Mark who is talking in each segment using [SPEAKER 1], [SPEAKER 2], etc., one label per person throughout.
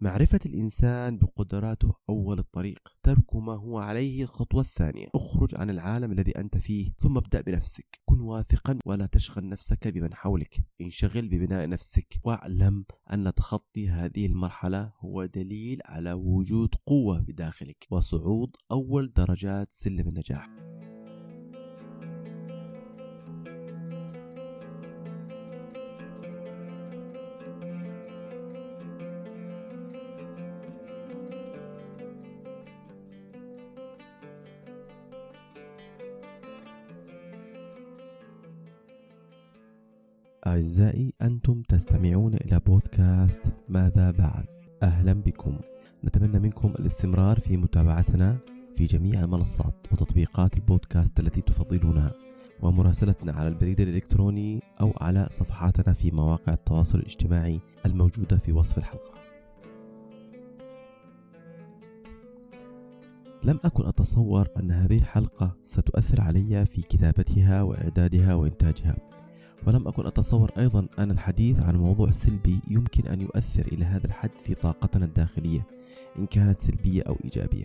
[SPEAKER 1] معرفة الإنسان بقدراته أول الطريق ترك ما هو عليه الخطوة الثانية. اخرج عن العالم الذي أنت فيه ثم ابدأ بنفسك. كن واثقا ولا تشغل نفسك بمن حولك. انشغل ببناء نفسك. واعلم أن تخطي هذه المرحلة هو دليل على وجود قوة بداخلك وصعود أول درجات سلم النجاح. أعزائي أنتم تستمعون إلى بودكاست ماذا بعد؟ أهلا بكم. نتمنى منكم الاستمرار في متابعتنا في جميع المنصات وتطبيقات البودكاست التي تفضلونها ومراسلتنا على البريد الإلكتروني أو على صفحاتنا في مواقع التواصل الاجتماعي الموجودة في وصف الحلقة. لم أكن أتصور أن هذه الحلقة ستؤثر علي في كتابتها وإعدادها وإنتاجها. ولم أكن أتصور أيضا أن الحديث عن موضوع سلبي يمكن أن يؤثر إلى هذا الحد في طاقتنا الداخلية إن كانت سلبية أو إيجابية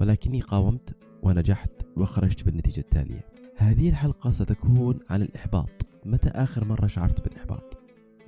[SPEAKER 1] ولكني قاومت ونجحت وخرجت بالنتيجة التالية هذه الحلقة ستكون عن الإحباط متى آخر مرة شعرت بالإحباط؟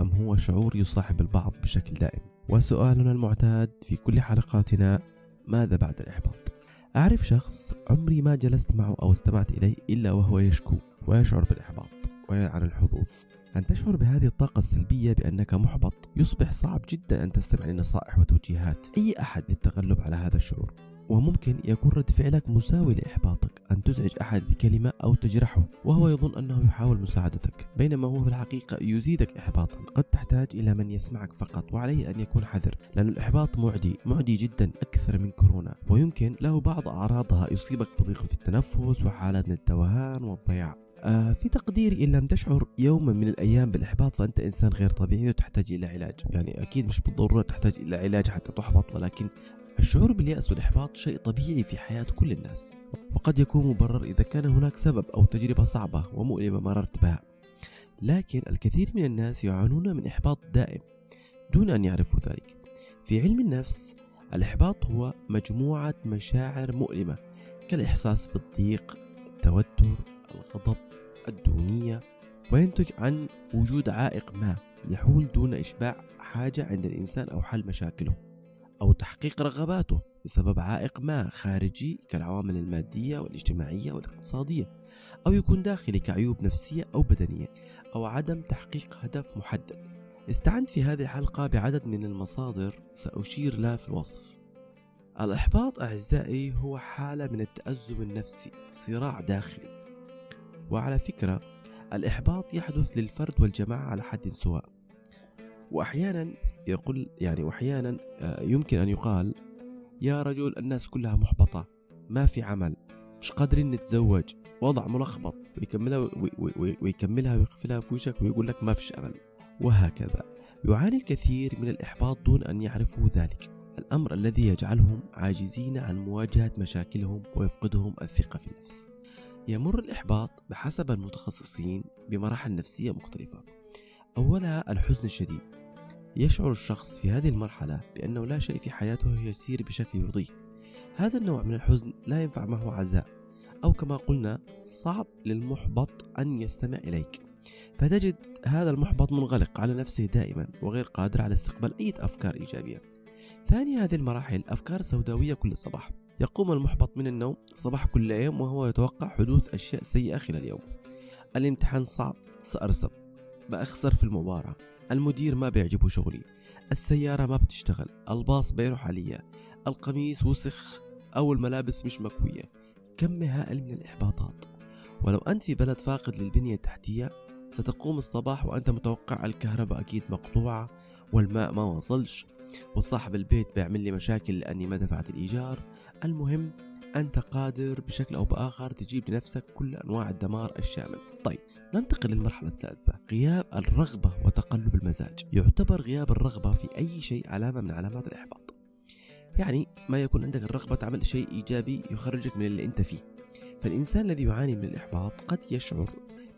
[SPEAKER 1] أم هو شعور يصاحب البعض بشكل دائم؟ وسؤالنا المعتاد في كل حلقاتنا ماذا بعد الإحباط؟ أعرف شخص عمري ما جلست معه أو استمعت إليه إلا وهو يشكو ويشعر بالإحباط وعن الحظوظ. أن تشعر بهذه الطاقة السلبية بأنك محبط. يصبح صعب جدا أن تستمع لنصائح وتوجيهات. أي أحد للتغلب على هذا الشعور؟ وممكن يكون رد فعلك مساوي لإحباطك. أن تزعج أحد بكلمة أو تجرحه وهو يظن أنه يحاول مساعدتك. بينما هو في الحقيقة يزيدك إحباطا. قد تحتاج إلى من يسمعك فقط وعليه أن يكون حذر لأن الإحباط معدي معدي جدا أكثر من كورونا. ويمكن له بعض أعراضها يصيبك بضيق في التنفس وحالات من التوهان والضياع. في تقديري إن لم تشعر يوما من الأيام بالإحباط فأنت إنسان غير طبيعي وتحتاج إلى علاج. يعني أكيد مش بالضرورة تحتاج إلى علاج حتى تحبط ولكن الشعور باليأس والإحباط شيء طبيعي في حياة كل الناس. وقد يكون مبرر إذا كان هناك سبب أو تجربة صعبة ومؤلمة مررت بها لكن الكثير من الناس يعانون من إحباط دائم دون أن يعرفوا ذلك. في علم النفس الإحباط هو مجموعة مشاعر مؤلمة كالإحساس بالضيق التوتر الغضب الدونية وينتج عن وجود عائق ما يحول دون إشباع حاجة عند الإنسان أو حل مشاكله أو تحقيق رغباته بسبب عائق ما خارجي كالعوامل المادية والاجتماعية والاقتصادية أو يكون داخلي كعيوب نفسية أو بدنية أو عدم تحقيق هدف محدد. استعنت في هذه الحلقة بعدد من المصادر سأشير لها في الوصف. الإحباط أعزائي هو حالة من التأزم النفسي صراع داخلي. وعلى فكرة الإحباط يحدث للفرد والجماعة على حد سواء. وأحيانا يقول يعني وأحيانا آه، يمكن أن يقال يا رجل الناس كلها محبطة ما في عمل مش قادرين نتزوج وضع ملخبط ويكملها ويكملها ويقفلها في وشك ويقول لك ما فيش أمل وهكذا. يعاني الكثير من الإحباط دون أن يعرفوا ذلك. الأمر الذي يجعلهم عاجزين عن مواجهة مشاكلهم ويفقدهم الثقة في النفس. يمر الإحباط بحسب المتخصصين بمراحل نفسية مختلفة. أولها الحزن الشديد. يشعر الشخص في هذه المرحلة بأنه لا شيء في حياته يسير بشكل يرضيه. هذا النوع من الحزن لا ينفع معه عزاء. أو كما قلنا صعب للمحبط أن يستمع إليك. فتجد هذا المحبط منغلق على نفسه دائما وغير قادر على استقبال أي أفكار إيجابية. ثاني هذه المراحل أفكار سوداوية كل صباح. يقوم المحبط من النوم صباح كل يوم وهو يتوقع حدوث أشياء سيئة خلال اليوم. الامتحان صعب سأرسب بأخسر في المباراة. المدير ما بيعجبه شغلي. السيارة ما بتشتغل. الباص بيروح عليا القميص وسخ أو الملابس مش مكوية. كم هائل من الإحباطات. ولو أنت في بلد فاقد للبنية التحتية ستقوم الصباح وأنت متوقع الكهرباء أكيد مقطوعة والماء ما وصلش. وصاحب البيت بيعمل لي مشاكل لأني ما دفعت الإيجار. المهم أنت قادر بشكل أو بآخر تجيب لنفسك كل أنواع الدمار الشامل. طيب ننتقل للمرحلة الثالثة غياب الرغبة وتقلب المزاج. يعتبر غياب الرغبة في أي شيء علامة من علامات الإحباط. يعني ما يكون عندك الرغبة تعمل شيء إيجابي يخرجك من اللي أنت فيه. فالإنسان الذي يعاني من الإحباط قد يشعر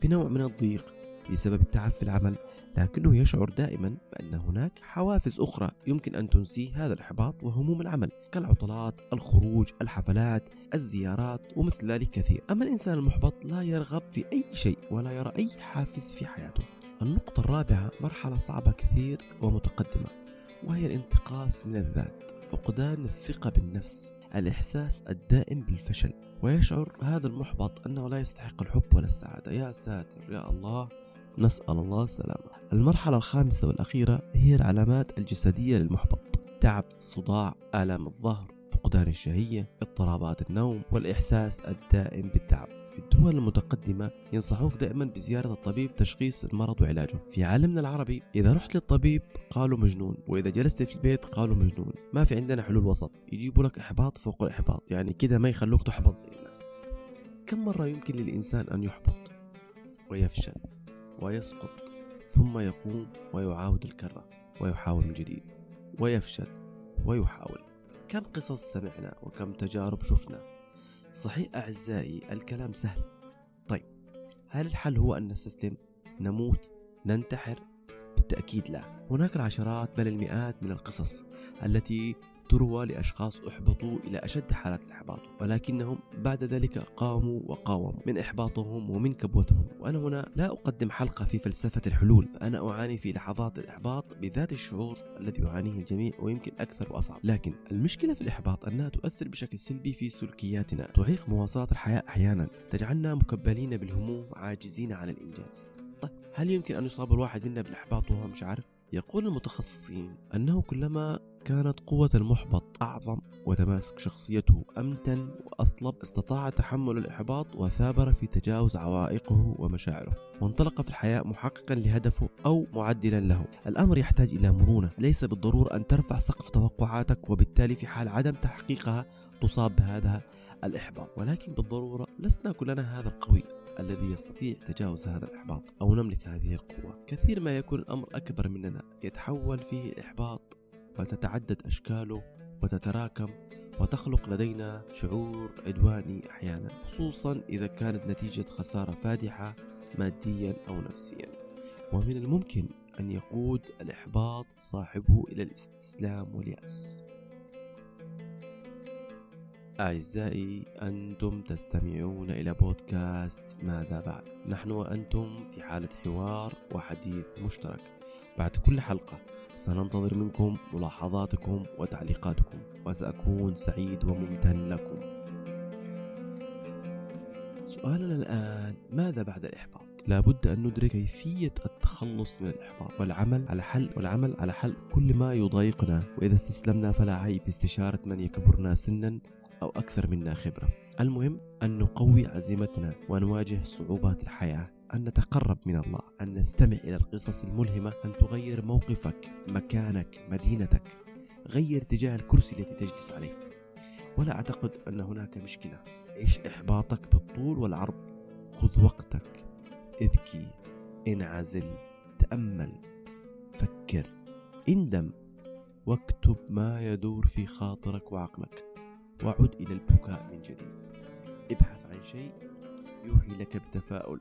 [SPEAKER 1] بنوع من الضيق بسبب التعب في العمل لكنه يشعر دائما بأن هناك حوافز أخرى يمكن أن تنسيه هذا الإحباط وهموم العمل كالعطلات، الخروج، الحفلات، الزيارات ومثل ذلك كثير. أما الإنسان المحبط لا يرغب في أي شيء ولا يرى أي حافز في حياته. النقطة الرابعة مرحلة صعبة كثير ومتقدمة وهي الانتقاص من الذات فقدان الثقة بالنفس الإحساس الدائم بالفشل. ويشعر هذا المحبط أنه لا يستحق الحب ولا السعادة. يا ساتر يا الله. نسأل الله السلامة. المرحلة الخامسة والأخيرة هي العلامات الجسدية للمحبط. تعب صداع آلام الظهر فقدان الشهية اضطرابات النوم والإحساس الدائم بالتعب. في الدول المتقدمة ينصحوك دائما بزيارة الطبيب تشخيص المرض وعلاجه. في عالمنا العربي إذا رحت للطبيب قالوا مجنون وإذا جلست في البيت قالوا مجنون. ما في عندنا حلول وسط. يجيبوا لك إحباط فوق الإحباط. يعني كده ما يخلوك تحبط زي الناس. كم مرة يمكن للإنسان أن يحبط ويفشل؟ ويسقط ثم يقوم ويعاود الكرة ويحاول من جديد ويفشل ويحاول. كم قصص سمعنا وكم تجارب شفنا. صحيح أعزائي الكلام سهل. طيب هل الحل هو أن نستسلم نموت ننتحر؟ بالتأكيد لا. هناك العشرات بل المئات من القصص التي تروى لأشخاص أحبطوا إلى أشد حالات الإحباط ولكنهم بعد ذلك قاموا وقاوموا من إحباطهم ومن كبوتهم. وأنا هنا لا أقدم حلقة في فلسفة الحلول فأنا أعاني في لحظات الإحباط بذات الشعور الذي يعانيه الجميع ويمكن أكثر وأصعب. لكن المشكلة في الإحباط أنها تؤثر بشكل سلبي في سلوكياتنا. تعيق مواصلة الحياة أحيانا تجعلنا مكبلين بالهموم عاجزين عن الإنجاز. طيب هل يمكن أن يصاب الواحد منا بالإحباط وهو مش عارف؟ يقول المتخصصين أنه كلما كانت قوة المحبط أعظم وتماسك شخصيته أمتن وأصلب استطاع تحمل الإحباط وثابر في تجاوز عوائقه ومشاعره. وانطلق في الحياة محققا لهدفه أو معدلا له. الأمر يحتاج إلى مرونة. ليس بالضرورة أن ترفع سقف توقعاتك وبالتالي في حال عدم تحقيقها تصاب بهذا الإحباط. ولكن بالضرورة لسنا كلنا هذا القوي. الذي يستطيع تجاوز هذا الإحباط أو نملك هذه القوة. كثير ما يكون الأمر أكبر مننا. يتحول فيه الإحباط وتتعدد أشكاله وتتراكم وتخلق لدينا شعور عدواني أحيانا خصوصا إذا كانت نتيجة خسارة فادحة ماديا أو نفسيا. ومن الممكن أن يقود الإحباط صاحبه إلى الإستسلام واليأس. أعزائي أنتم تستمعون إلى بودكاست ماذا بعد؟ نحن وأنتم في حالة حوار وحديث مشترك. بعد كل حلقة سننتظر منكم ملاحظاتكم وتعليقاتكم وسأكون سعيد وممتن لكم. سؤالنا الآن ماذا بعد الإحباط؟ لابد أن ندرك كيفية التخلص من الإحباط والعمل على حل والعمل على حل كل ما يضايقنا. وإذا استسلمنا فلا عيب. استشارة من يكبرنا سنا أو أكثر منا خبرة. المهم أن نقوي عزيمتنا ونواجه صعوبات الحياة أن نتقرب من الله أن نستمع إلى القصص الملهمة أن تغير موقفك مكانك مدينتك. غير اتجاه الكرسي الذي تجلس عليه. ولا أعتقد أن هناك مشكلة. عيش إحباطك بالطول والعرض؟ خذ وقتك. ابكي. انعزل. تأمل. فكر. اندم. واكتب ما يدور في خاطرك وعقلك. وعد إلى البكاء من جديد. ابحث عن شيء يوحي لك بتفاؤل.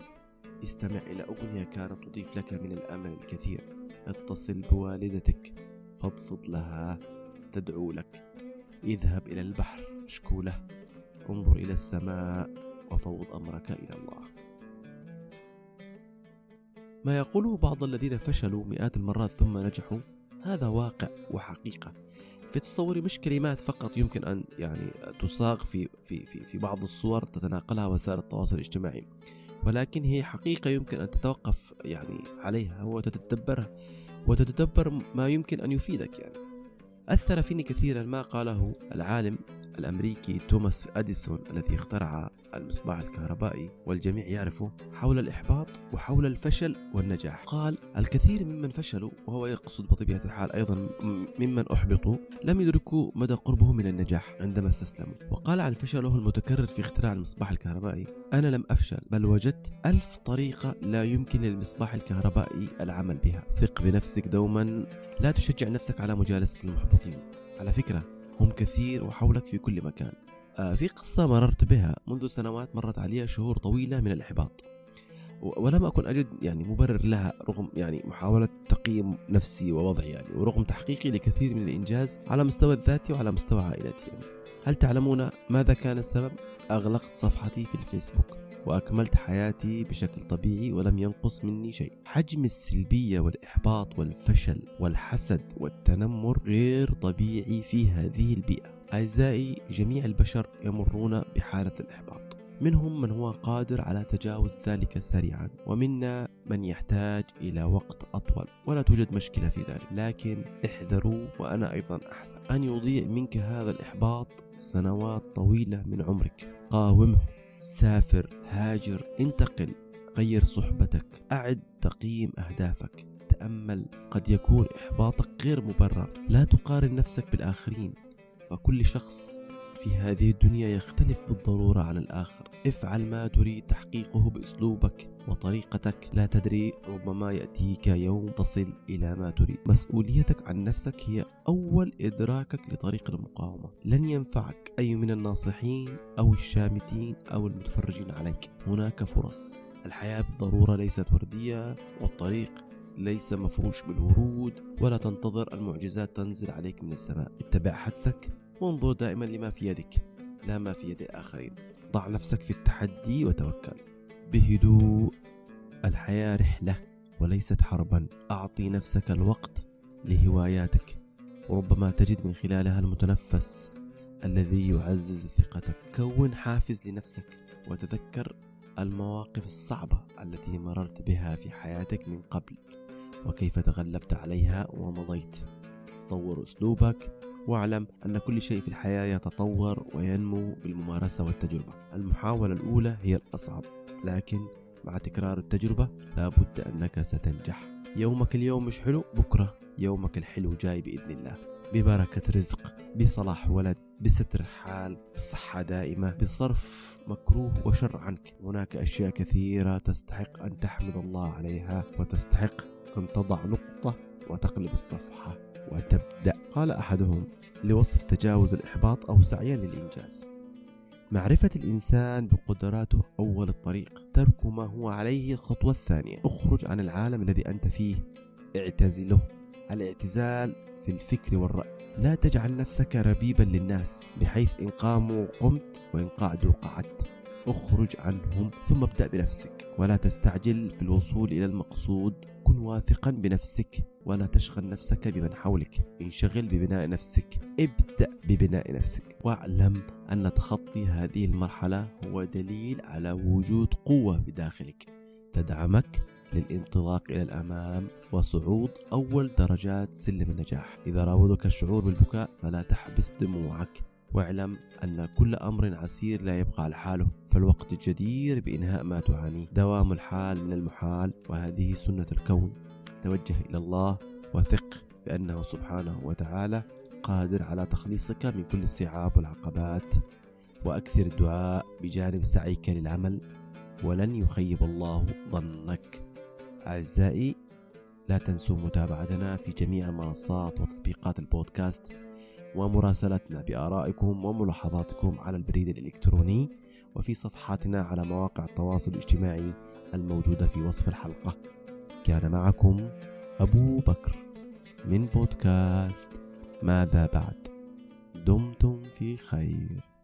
[SPEAKER 1] استمع إلى أغنية كانت تضيف لك من الأمل الكثير. اتصل بوالدتك. فاضفض لها تدعو لك. اذهب إلى البحر. اشكو له. انظر إلى السماء وفوض أمرك إلى الله. ما يقوله بعض الذين فشلوا مئات المرات ثم نجحوا؟ هذا واقع وحقيقة. في تصوري مش كلمات فقط يمكن أن يعني تصاغ في في في في بعض الصور تتناقلها وسائل التواصل الاجتماعي. ولكن هي حقيقة يمكن أن تتوقف يعني عليها وتتدبرها وتتدبر ما يمكن أن يفيدك يعني. أثر فيني كثيرا ما قاله العالم الأمريكي توماس أديسون الذي اخترع المصباح الكهربائي والجميع يعرفه حول الإحباط وحول الفشل والنجاح. قال الكثير ممن فشلوا وهو يقصد بطبيعة الحال أيضا ممن أحبطوا لم يدركوا مدى قربهم من النجاح عندما استسلموا. وقال عن فشله المتكرر في اختراع المصباح الكهربائي أنا لم أفشل بل وجدت ألف طريقة لا يمكن للمصباح الكهربائي العمل بها. ثق بنفسك دوما لا تشجع نفسك على مجالسة المحبطين. على فكرة هم كثير وحولك في كل مكان آه، في قصة مررت بها منذ سنوات مرت علي شهور طويلة من الإحباط ولم أكن أجد يعني مبرر لها رغم يعني محاولة تقييم نفسي ووضعي يعني ورغم تحقيقي لكثير من الإنجاز على مستوى الذاتي وعلى مستوى عائلتي يعني. هل تعلمون ماذا كان السبب؟ أغلقت صفحتي في الفيسبوك وأكملت حياتي بشكل طبيعي ولم ينقص مني شيء. حجم السلبية والإحباط والفشل والحسد والتنمر غير طبيعي في هذه البيئة. أعزائي جميع البشر يمرون بحالة الإحباط. منهم من هو قادر على تجاوز ذلك سريعا ومنا من يحتاج إلى وقت أطول ولا توجد مشكلة في ذلك. لكن احذروا وأنا أيضا أحذر. أن يضيع منك هذا الإحباط سنوات طويلة من عمرك. قاومه سافر هاجر انتقل غير صحبتك أعد تقييم أهدافك. تأمل قد يكون إحباطك غير مبرر. لا تقارن نفسك بالآخرين. فكل شخص في هذه الدنيا يختلف بالضرورة عن الآخر. افعل ما تريد تحقيقه بأسلوبك وطريقتك. لا تدري ربما يأتيك يوم تصل إلى ما تريد. مسؤوليتك عن نفسك هي أول إدراكك لطريق المقاومة. لن ينفعك أي من الناصحين أو الشامتين أو المتفرجين عليك. هناك فرص. الحياة بالضرورة ليست وردية والطريق ليس مفروش بالورود. ولا تنتظر المعجزات تنزل عليك من السماء. اتبع حدسك. وانظر دائما لما في يدك لا ما في يد الآخرين. ضع نفسك في التحدي وتوكل. بهدوء الحياة رحلة وليست حربا. أعطي نفسك الوقت لهواياتك. وربما تجد من خلالها المتنفس الذي يعزز ثقتك. كون حافز لنفسك وتذكر المواقف الصعبة التي مررت بها في حياتك من قبل. وكيف تغلبت عليها ومضيت. طور أسلوبك واعلم أن كل شيء في الحياة يتطور وينمو بالممارسة والتجربة. المحاولة الأولى هي الأصعب لكن مع تكرار التجربة لابد أنك ستنجح. يومك اليوم مش حلو بكرة يومك الحلو جاي بإذن الله. ببركة رزق بصلاح ولد بستر حال بصحة دائمة بصرف مكروه وشر عنك. هناك أشياء كثيرة تستحق أن تحمد الله عليها وتستحق أن تضع نقطة وتقلب الصفحة وتبدأ. قال أحدهم لوصف تجاوز الإحباط أو سعيا للإنجاز. معرفة الإنسان بقدراته أول الطريق ترك ما هو عليه الخطوة الثانية اخرج عن العالم الذي أنت فيه. اعتزله. الاعتزال في الفكر والرأي. لا تجعل نفسك ربيبا للناس بحيث إن قاموا قمت وإن قعدوا قعدت. اخرج عنهم ثم ابدأ بنفسك. ولا تستعجل في الوصول إلى المقصود. كن واثقا بنفسك ولا تشغل نفسك بمن حولك. انشغل ببناء نفسك. ابدأ ببناء نفسك. واعلم أن تخطي هذه المرحلة هو دليل على وجود قوة بداخلك. تدعمك للانطلاق إلى الأمام وصعود أول درجات سلم النجاح. إذا راودك الشعور بالبكاء فلا تحبس دموعك. واعلم أن كل أمر عسير لا يبقى على حاله فالوقت الجدير بإنهاء ما تعانيه دوام الحال من المحال وهذه سنة الكون. توجه إلى الله وثق بأنه سبحانه وتعالى قادر على تخليصك من كل الصعاب والعقبات. وأكثر الدعاء بجانب سعيك للعمل ولن يخيب الله ظنك. أعزائي لا تنسوا متابعتنا في جميع منصات وتطبيقات البودكاست. ومراسلتنا بآرائكم وملاحظاتكم على البريد الإلكتروني وفي صفحاتنا على مواقع التواصل الاجتماعي الموجودة في وصف الحلقة. كان معكم أبو بكر من بودكاست ماذا بعد؟ دمتم في خير.